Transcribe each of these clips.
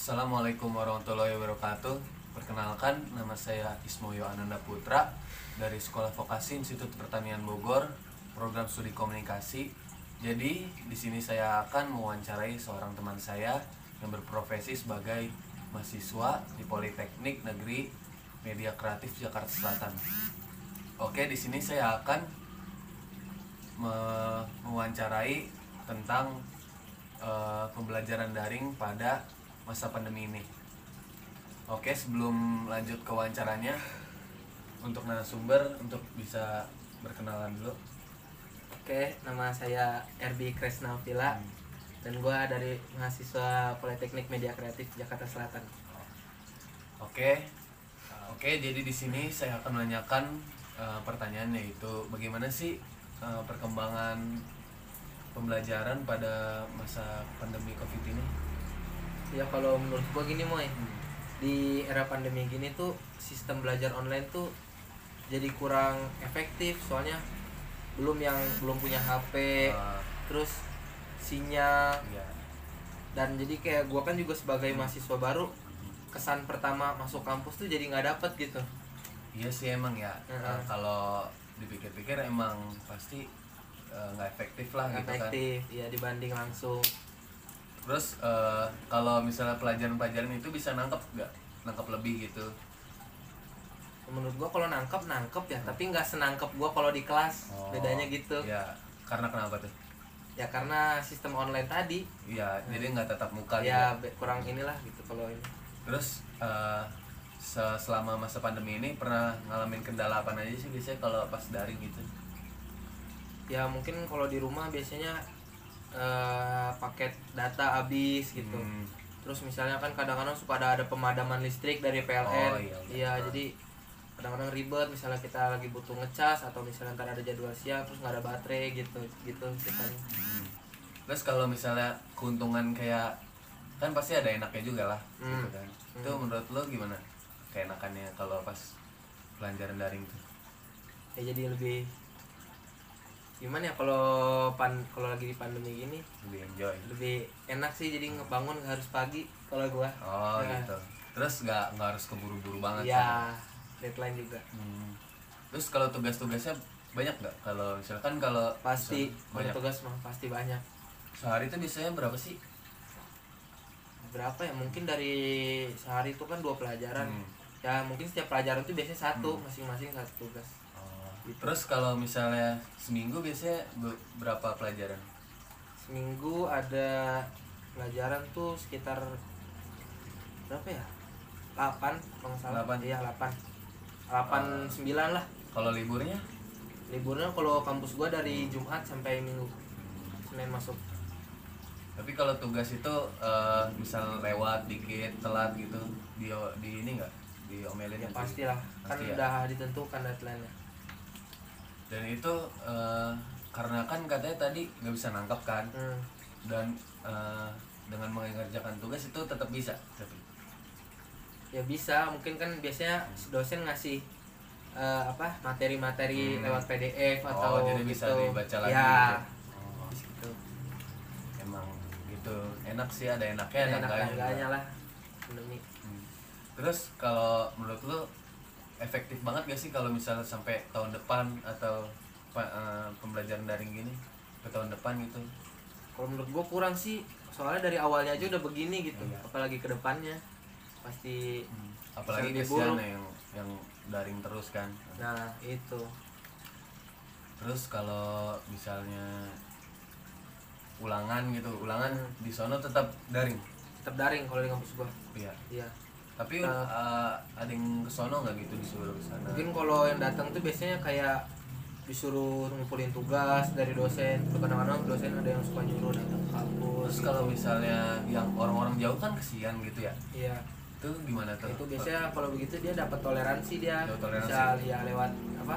Assalamualaikum warahmatullahi wabarakatuh. Perkenalkan, nama saya Ismoyo Ananda Putra dari Sekolah Vokasi Institut Pertanian Bogor, program studi komunikasi. Jadi, di sini saya akan mewawancarai seorang teman saya yang berprofesi sebagai mahasiswa di Politeknik Negeri Media Kreatif Jakarta Selatan. Oke, di sini saya akan me- mewawancarai tentang eh, pembelajaran daring pada masa pandemi ini. Oke, sebelum lanjut ke wawancaranya, untuk narasumber untuk bisa berkenalan dulu. Oke, nama saya RB Kresna Villa dan gua dari mahasiswa Politeknik Media Kreatif Jakarta Selatan. Oke, oke. Jadi di sini saya akan menanyakan eh, pertanyaan yaitu bagaimana sih eh, perkembangan pembelajaran pada masa pandemi COVID ini? Ya kalau menurut gua gini moy, di era pandemi gini tuh sistem belajar online tuh jadi kurang efektif soalnya belum yang belum punya HP, Eh, terus sinyal ya. dan jadi kayak gua kan juga sebagai mahasiswa baru kesan pertama masuk kampus tuh jadi nggak dapet gitu. Iya sih emang ya. Heeh. Eh, kalau dipikir-pikir emang pasti eh, nggak efektif lah gitu kan. efektif ya dibanding langsung Terus eh, kalau misalnya pelajaran-pelajaran itu bisa nangkep nggak? Nangkep lebih gitu. menurut gua kalau nangkep nangkep ya tapi nggak senangkep gua kalau di kelas Oh, bedanya gitu Ya, karena kenapa tuh? ya karena sistem online tadi Iya, jadi nggak tatap muka gitu. ya be- kurang inilah gitu kalau ini Terus se- selama masa pandemi ini pernah ngalamin kendala apa aja sih biasanya kalau pas daring gitu? ya mungkin kalau di rumah biasanya eh, paket data habis gitu Hmm, terus misalnya kan kadang-kadang suka ada ada pemadaman listrik dari PLN Oh, iya, iya jadi kadang-kadang ribet misalnya kita lagi butuh ngecas atau misalnya ntar ada jadwal siang terus nggak ada baterai gitu gitu kita hmm. Terus kalau misalnya keuntungan kayak kan pasti ada enaknya juga lah Hmm. gitu kan. Itu menurut lo gimana? Keenakannya kalau pas pelajaran daring tuh? ya jadi lebih gimana ya kalau pan kalau lagi di pandemi gini Lebih enjoy. lebih enak sih jadi ngebangun harus pagi kalau gua Oh Nah. gitu. Terus nggak nggak harus keburu-buru banget. ya deadline juga Hmm. Terus kalau tugas-tugasnya banyak nggak? Kalau misalkan kalau pasti misal- kalau banyak. tugas mah pasti banyak Sehari itu biasanya berapa sih? berapa ya mungkin dari sehari itu kan dua pelajaran Hmm. ya mungkin setiap pelajaran tuh biasanya satu Hmm. masing-masing satu tugas. Terus kalau misalnya seminggu biasanya be- berapa pelajaran? seminggu ada pelajaran tuh sekitar berapa ya 8 kalau nggak salah Delapan. iya 8 8 Ah. 9 lah Kalau liburnya? liburnya kalau kampus gua dari Jumat sampai Minggu Senin masuk Tapi kalau tugas itu eh, misal lewat dikit, telat gitu, di di ini nggak? Diomelin ya pastilah kan Pasti ya? udah ditentukan deadline-nya Dan itu eh, karena kan katanya tadi nggak bisa nangkep kan, hmm. dan eh, dengan mengerjakan tugas itu tetap bisa. Tapi ya bisa mungkin kan biasanya dosen ngasih eh, apa materi-materi Hmm. lewat PDF Oh, atau jadi bisa gitu. dibaca lagi ya gitu. Oh, di situ. emang gitu. Enak sih ada enaknya, ada enak enggaknya lah pandemi Hmm. Terus kalau menurut lu efektif banget gak sih kalau misalnya sampai tahun depan atau eh, pembelajaran daring gini ke tahun depan gitu? kalau menurut gua kurang sih soalnya dari awalnya aja udah begini gitu Iya. apalagi ke depannya pasti Apalagi lebih kesian buruk. yang yang daring terus kan. nah itu Terus kalau misalnya ulangan gitu, ulangan Hmm. di sono tetap daring. tetap daring kalau di kampus gua Iya. iya Tapi Nah. eh, ada yang ke sono nggak gitu disuruh ke sana? mungkin kalau yang datang tuh biasanya kayak disuruh ngumpulin tugas dari dosen terus kadang-kadang dosen ada yang suka nyuruh datang kampus Terus kalau misalnya yang orang-orang jauh kan kesian gitu ya. iya Itu gimana tuh? itu biasanya kalau begitu dia dapat toleransi dia Dapat toleransi. bisa ya lewat apa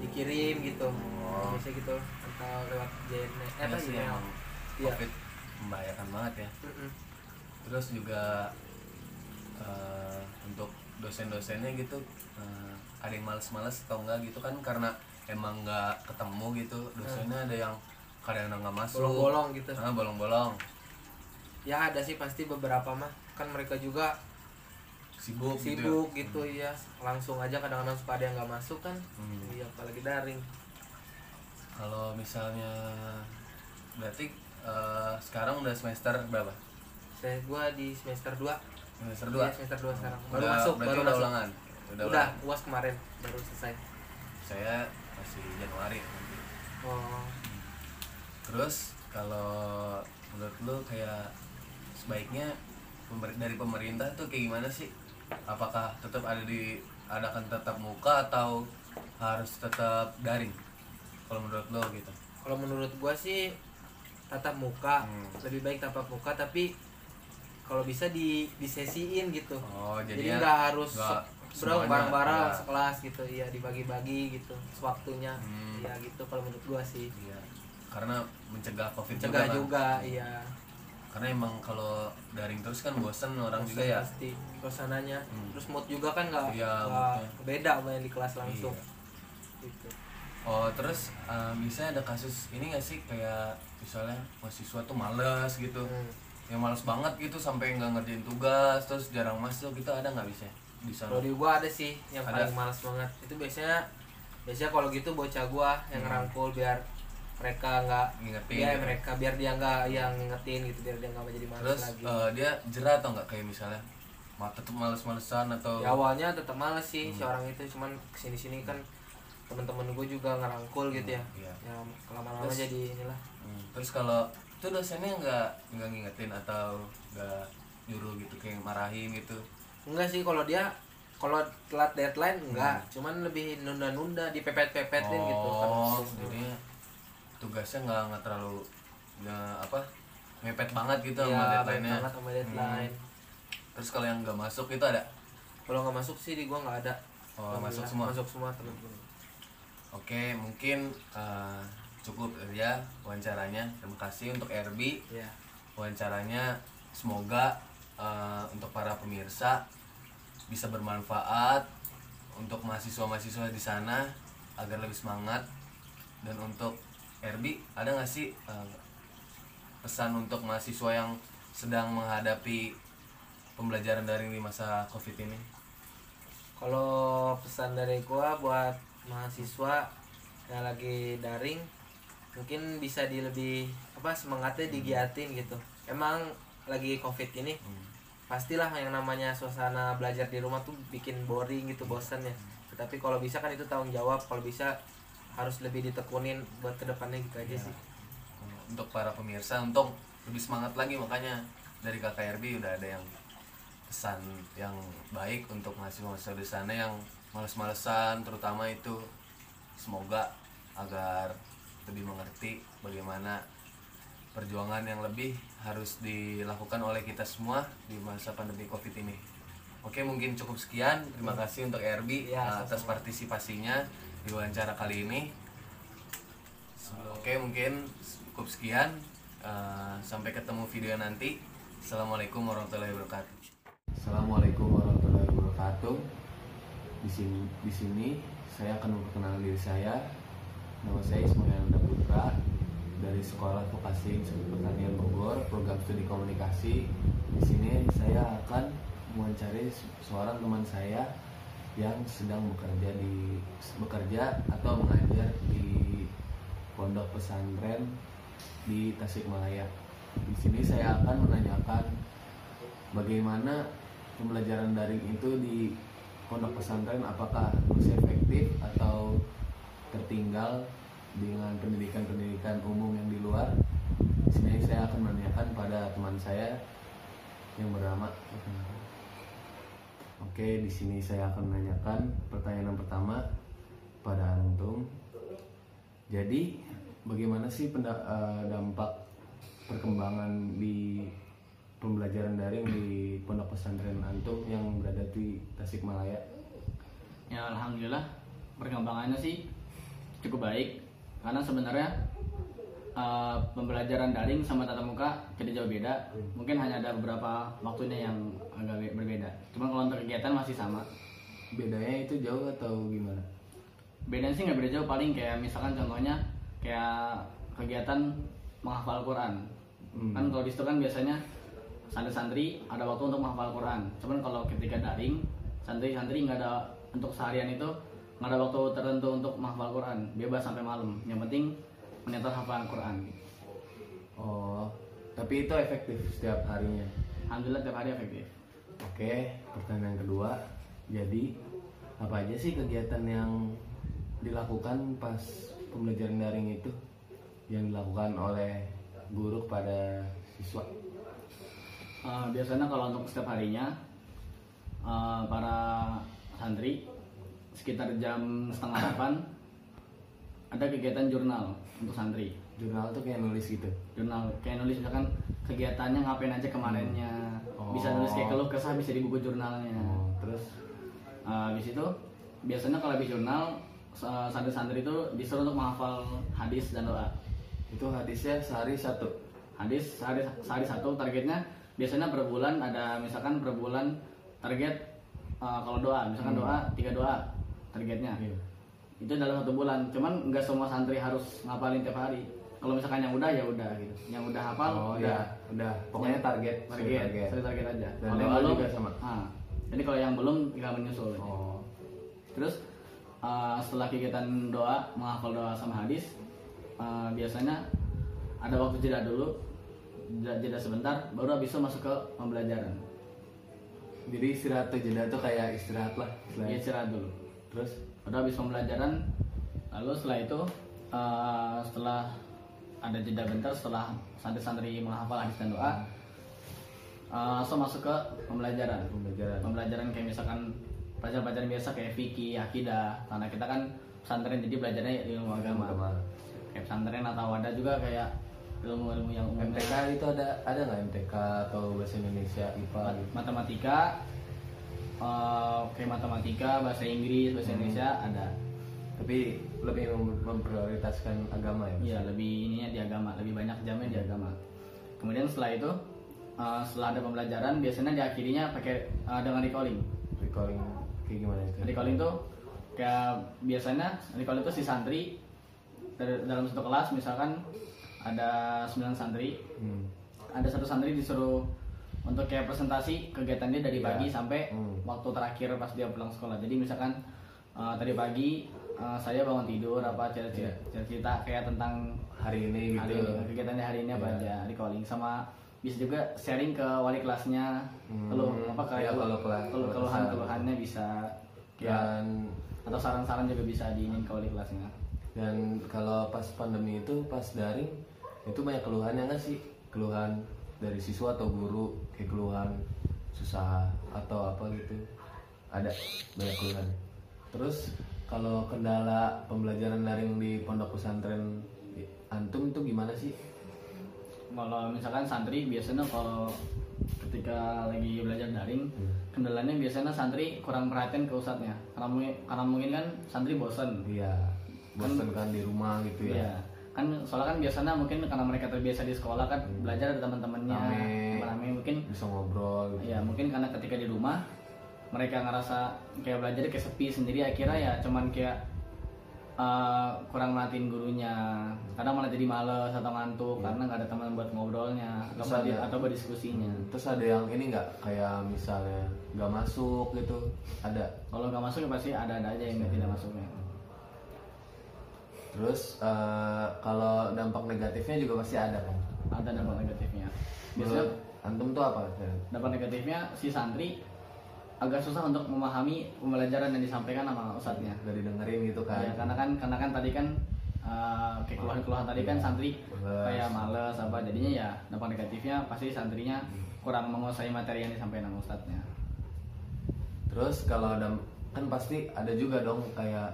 dikirim gitu Oh. biasa gitu atau lewat JN eh, Iya apa sih emang Iya. covid membahayakan banget ya Mm-mm. terus juga eh, untuk dosen-dosennya gitu eh, ada yang males-males atau enggak gitu kan karena emang nggak ketemu gitu. Dosennya ada yang kadang-kadang nggak masuk. Bolong-bolong gitu. Ah bolong-bolong. Ya ada sih pasti beberapa mah. Kan mereka juga sibuk, gitu ya? sibuk gitu ya langsung aja kadang-kadang suka ada yang nggak masuk kan. Hmm. iya apalagi daring. Kalau misalnya berarti eh, sekarang udah semester berapa? Saya gua di semester 2 semester dua? Semester 2 sekarang. Baru Udah- masuk baru udah masuk. ulangan? Udah, udah, ulangan. uas kemarin baru selesai. Saya masih Januari nanti. oh. Terus kalau menurut lu kayak sebaiknya pemer- dari pemerintah tuh kayak gimana sih? Apakah tetap ada di adakan tetap muka atau harus tetap daring? Kalau menurut lo gitu. Kalau menurut gua sih tatap muka. Hmm. lebih baik tatap muka tapi kalau bisa di disesiin gitu oh jadi nggak harus bro semuanya, bareng-bareng ya. sekelas gitu iya dibagi-bagi gitu waktunya Hmm. iya gitu kalau menurut gua sih Iya. karena mencegah covid cegah kan. juga iya karena emang kalau daring terus kan bosen orang juga ya pasti suasananya Hmm. terus mood juga kan nggak Iya, beda sama yang di kelas langsung Iya. gitu Oh terus uh, bisa ada kasus ini gak sih kayak misalnya mahasiswa tuh males gitu Hmm. Yang males banget gitu sampai nggak ngerjain tugas terus jarang masuk gitu ada nggak bisa di sana kalau di gua ada sih yang Ada. paling malas banget itu biasanya biasanya kalau gitu bocah gua yang Hmm. ngerangkul biar mereka nggak ngingetin gitu. mereka biar dia nggak yang ngingetin gitu biar dia nggak jadi malas terus lagi uh, dia jerah atau nggak kayak misalnya ma tetep males-malesan atau ya awalnya tetap males sih Hmm. si orang itu cuman ke sini sini kan teman-teman gue juga ngerangkul gitu ya Iya. ya lama-lama jadi inilah Hmm, terus kalau itu dosennya nggak nggak ngingetin atau nggak nyuruh gitu kayak marahin gitu enggak sih kalau dia kalau telat deadline enggak Hmm. cuman lebih nunda-nunda dipepet-pepetin gitu kan oh langsung. jadinya tugasnya nggak nggak terlalu nggak apa mepet banget gitu Iya, sama baik deadline-nya banget sama deadline Hmm. terus kalau yang nggak masuk itu ada kalau nggak masuk sih di gua nggak ada Oh, masuk semua? masuk semua teman-teman oke mungkin eh, cukup ya wawancaranya. Terima kasih untuk RB ya wawancaranya semoga eh, untuk para pemirsa bisa bermanfaat untuk mahasiswa-mahasiswa di sana agar lebih semangat. Dan untuk RB ada nggak sih eh, pesan untuk mahasiswa yang sedang menghadapi pembelajaran daring di masa covid ini? Kalau pesan dari gua buat mahasiswa yang lagi daring mungkin bisa di lebih apa semangatnya digiatin gitu. Emang lagi covid ini Hmm. pastilah yang namanya suasana belajar di rumah tuh bikin boring gitu bosan ya. Tetapi kalau bisa kan itu tanggung jawab kalau bisa harus lebih ditekunin buat ke depannya gitu aja Iya. sih. Untuk para pemirsa untuk lebih semangat lagi makanya dari KKRB udah ada yang pesan yang baik untuk mahasiswa-mahasiswa di sana yang males-malesan terutama itu semoga agar lebih mengerti bagaimana perjuangan yang lebih harus dilakukan oleh kita semua di masa pandemi covid ini. Oke mungkin cukup sekian. Terima kasih untuk RB Ya, atas sama-sama. partisipasinya di wawancara kali ini. Oke mungkin cukup sekian. Eh, sampai ketemu video nanti. Assalamualaikum warahmatullahi wabarakatuh. Assalamualaikum warahmatullahi wabarakatuh. Di sini di sini saya akan memperkenalkan diri saya. Nama saya Ismail Putra dari Sekolah Vokasi Institut Pertanian Bogor program studi komunikasi di sini saya akan mewawancari se- seorang teman saya yang sedang bekerja di bekerja atau mengajar di pondok pesantren di Tasikmalaya. Di sini saya akan menanyakan bagaimana pembelajaran daring itu di pondok pesantren apakah masih efektif atau tertinggal dengan pendidikan-pendidikan umum yang di luar. Sini saya akan menanyakan pada teman saya yang bernama Oke, di sini saya akan menanyakan pertanyaan yang pertama pada Antum. Jadi, bagaimana sih eh, dampak perkembangan di pembelajaran daring di pondok pesantren Antum yang berada di Tasikmalaya? Ya alhamdulillah perkembangannya sih cukup baik karena sebenarnya uh, pembelajaran daring sama tatap muka tidak jauh beda. Mungkin hanya ada beberapa waktunya yang agak be- berbeda. Cuma kalau untuk kegiatan masih sama. Bedanya itu jauh atau gimana? Bedanya sih nggak beda jauh paling kayak misalkan contohnya kayak kegiatan menghafal Quran. Hmm. Kan kalau di situ kan biasanya santri-santri ada waktu untuk menghafal Quran. Cuman kalau ketika daring, santri-santri nggak ada untuk seharian itu nggak ada waktu tertentu untuk menghafal Quran. Bebas sampai malam. Yang penting menyetor hafalan Quran. Oh, tapi itu efektif setiap harinya. Alhamdulillah tiap hari efektif. Oke, pertanyaan kedua. Jadi, apa aja sih kegiatan yang dilakukan pas pembelajaran daring itu yang dilakukan oleh guru pada siswa? Uh, biasanya kalau untuk setiap harinya uh, para santri sekitar jam setengah delapan ada kegiatan jurnal untuk santri Jurnal tuh kayak nulis gitu. jurnal kayak nulis misalkan kegiatannya ngapain aja kemarinnya Oh. bisa nulis kayak keluh kesah bisa di buku jurnalnya Oh, terus Uh, habis itu biasanya kalau habis jurnal sa- santri-santri itu disuruh untuk menghafal hadis dan doa itu hadisnya sehari satu. hadis sehari sehari satu targetnya biasanya per bulan ada misalkan per bulan target uh, kalau doa misalkan Hmm. doa tiga doa targetnya Iya. itu dalam satu bulan cuman nggak semua santri harus ngapalin tiap hari kalau misalkan yang udah ya udah gitu yang udah hafal Oh udah ya, udah. Pokoknya target, target target. target, target aja Dan Kalau belum, juga sama? ah, jadi kalau yang belum tinggal menyusul aja. Oh, Terus uh, setelah kegiatan doa, menghafal doa sama hadis, uh, biasanya ada waktu jeda dulu, jeda, jeda sebentar, baru habis itu masuk ke pembelajaran. jadi istirahat tuh jeda tuh kayak istirahat lah. Istilahnya. istirahat dulu. Terus, Baru habis pembelajaran, lalu setelah itu, uh, setelah ada jeda bentar, setelah santri-santri menghafal hadis dan doa, uh, langsung masuk ke pembelajaran. pembelajaran. pembelajaran kayak misalkan pelajaran-pelajaran biasa kayak fikih, akidah. Karena kita kan pesantren jadi belajarnya ilmu agama. Agama. Kayak pesantren atau ada juga kayak ilmu-ilmu yang umumnya. MTK itu ada ada nggak MTK atau bahasa Indonesia IPA Mat- gitu? Matematika, eh, kayak matematika, bahasa Inggris, bahasa Hmm. Indonesia ada. Tapi lebih mem- memprioritaskan agama ya. Iya lebih ininya di agama, lebih banyak jamnya di agama. Kemudian setelah itu, eh, setelah ada pembelajaran biasanya diakhirinya pakai eh, dengan recalling. Recalling kayak gimana itu? Recalling tuh kayak biasanya recalling tuh si santri dalam satu kelas misalkan ada 9 santri, Hmm. ada satu santri disuruh untuk kayak presentasi kegiatan dia dari Iya. pagi sampai Hmm. waktu terakhir pas dia pulang sekolah. Jadi misalkan uh, tadi pagi uh, saya bangun tidur apa cerita Iya. cerita kayak tentang Hari ini hari gitu. ini, kegiatannya hari ini apa Iya. aja recalling sama bisa juga sharing ke wali kelasnya Hmm. keluh apa kayak Iya, kalau kelas- keluh- kalau keluhan keluhannya bisa ya Dan atau saran-saran juga bisa diinin ke wali kelasnya. dan kalau pas pandemi itu pas daring itu banyak keluhannya nggak sih? Keluhan dari siswa atau guru kayak keluhan susah atau apa gitu. Ada banyak keluhan. Terus kalau kendala pembelajaran daring di pondok pesantren antum tuh gimana sih? Kalau misalkan santri biasanya kalau ketika lagi belajar daring Hmm. kendalanya biasanya santri kurang perhatian ke ustadznya karena mungkin, karena mungkin kan santri bosan Iya, bosan kan di rumah gitu ya. Iya. Kan soalnya kan biasanya mungkin karena mereka terbiasa di sekolah kan Hmm. belajar ada teman-temannya Rame. mungkin Bisa ngobrol gitu. ya mungkin karena ketika di rumah mereka ngerasa kayak belajar kayak sepi sendiri akhirnya ya cuman kayak uh, kurang merhatiin gurunya kadang malah jadi males atau ngantuk karena nggak ada teman buat ngobrolnya atau Terus di- ada- atau buat diskusinya Terus ada yang ini nggak kayak misalnya nggak masuk gitu, ada. kalau nggak masuk ya pasti ada-ada aja yang nggak tidak masuknya Terus eh, kalau dampak negatifnya juga pasti ada kan. ada dampak negatifnya Biasanya antum tuh apa? dampak negatifnya si santri agak susah untuk memahami pembelajaran yang disampaikan sama ustadznya Gak didengerin gitu kan? ya karena kan karena kan tadi kan uh, kayak keluhan-keluhan tadi kan Iya. santri Males. kayak males apa jadinya ya dampak negatifnya pasti santrinya kurang menguasai materi yang disampaikan sama ustadznya Terus kalau ada kan pasti ada juga dong kayak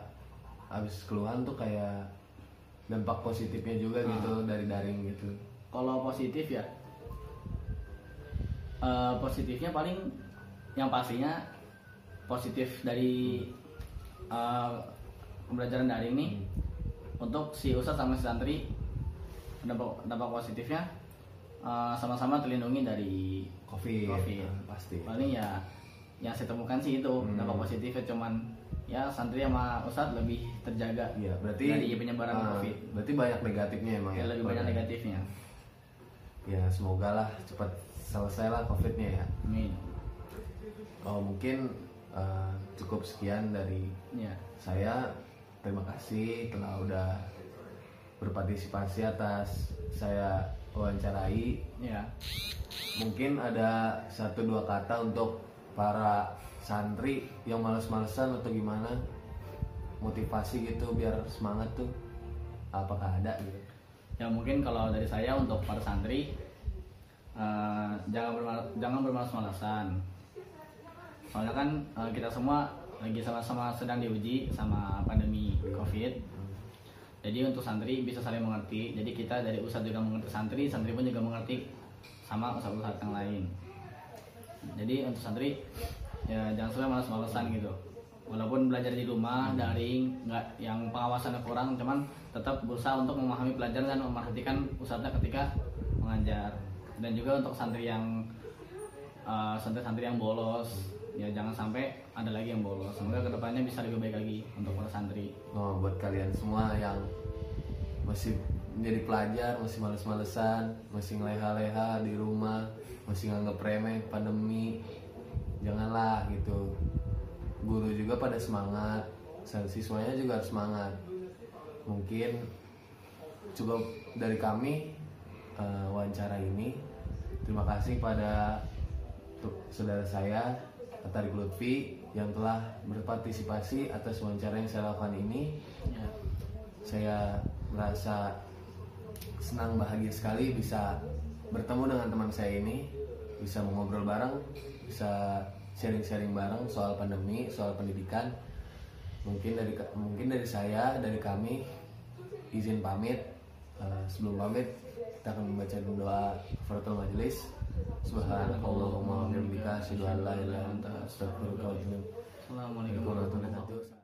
abis keluhan tuh kayak dampak positifnya juga Ah. gitu dari daring gitu. kalau positif ya eh, positifnya paling yang pastinya positif dari eh, pembelajaran daring nih untuk si ustadz sama si santri dampak dampak positifnya eh, sama-sama terlindungi dari Covid, Covid. ah, pasti. paling ya yang saya temukan sih itu Hmm. dampak positifnya cuman ya santri sama ustadz lebih terjaga Iya, berarti dari penyebaran ah, covid. Berarti banyak negatifnya emang ya, lebih banyak negatifnya. Ya semoga lah cepat selesailah covidnya ya. Amin. Oh mungkin eh, cukup sekian dari ya saya. Terima kasih telah udah berpartisipasi atas saya wawancarai. Ya mungkin ada satu dua kata untuk para santri yang males-malesan atau gimana motivasi gitu biar semangat tuh apakah ada gitu? Ya mungkin kalau dari saya untuk para santri eh, jangan bermal- jangan bermalas-malasan soalnya kan eh, kita semua lagi sama-sama sedang diuji sama pandemi covid. Jadi untuk santri bisa saling mengerti. Jadi kita dari ustadz juga mengerti santri santri pun juga mengerti sama ustadz-ustadz yang lain. Jadi untuk santri ya jangan sampai malas-malesan gitu. Walaupun belajar di rumah daring nggak yang pengawasannya kurang cuman tetap berusaha untuk memahami pelajaran dan memperhatikan ustadznya ketika mengajar. Dan juga untuk santri yang eh, santri-santri yang bolos. Ya jangan sampai ada lagi yang bolos. Semoga ke depannya bisa lebih baik lagi untuk para santri. Oh, buat kalian semua yang masih menjadi pelajar, masih males-malesan, masih ngeleha-leha di rumah, masih nganggep remeh pandemi, janganlah gitu. Guru juga pada semangat, siswanya juga harus semangat. Mungkin cukup dari kami eh, wawancara ini. Terima kasih pada saudara saya Tarik Lutfi yang telah berpartisipasi atas wawancara yang saya lakukan ini. ya Saya merasa senang bahagia sekali bisa bertemu dengan teman saya ini, bisa mengobrol bareng, bisa sharing-sharing bareng soal pandemi, soal pendidikan. Mungkin dari mungkin dari saya, dari kami izin pamit. Eh, sebelum pamit kita akan membaca doa kafaratul majelis. Subhanakallahumma wa bihamdika asyhadu an la ilaha illa anta astaghfiruka wa atubu ilaik. Salam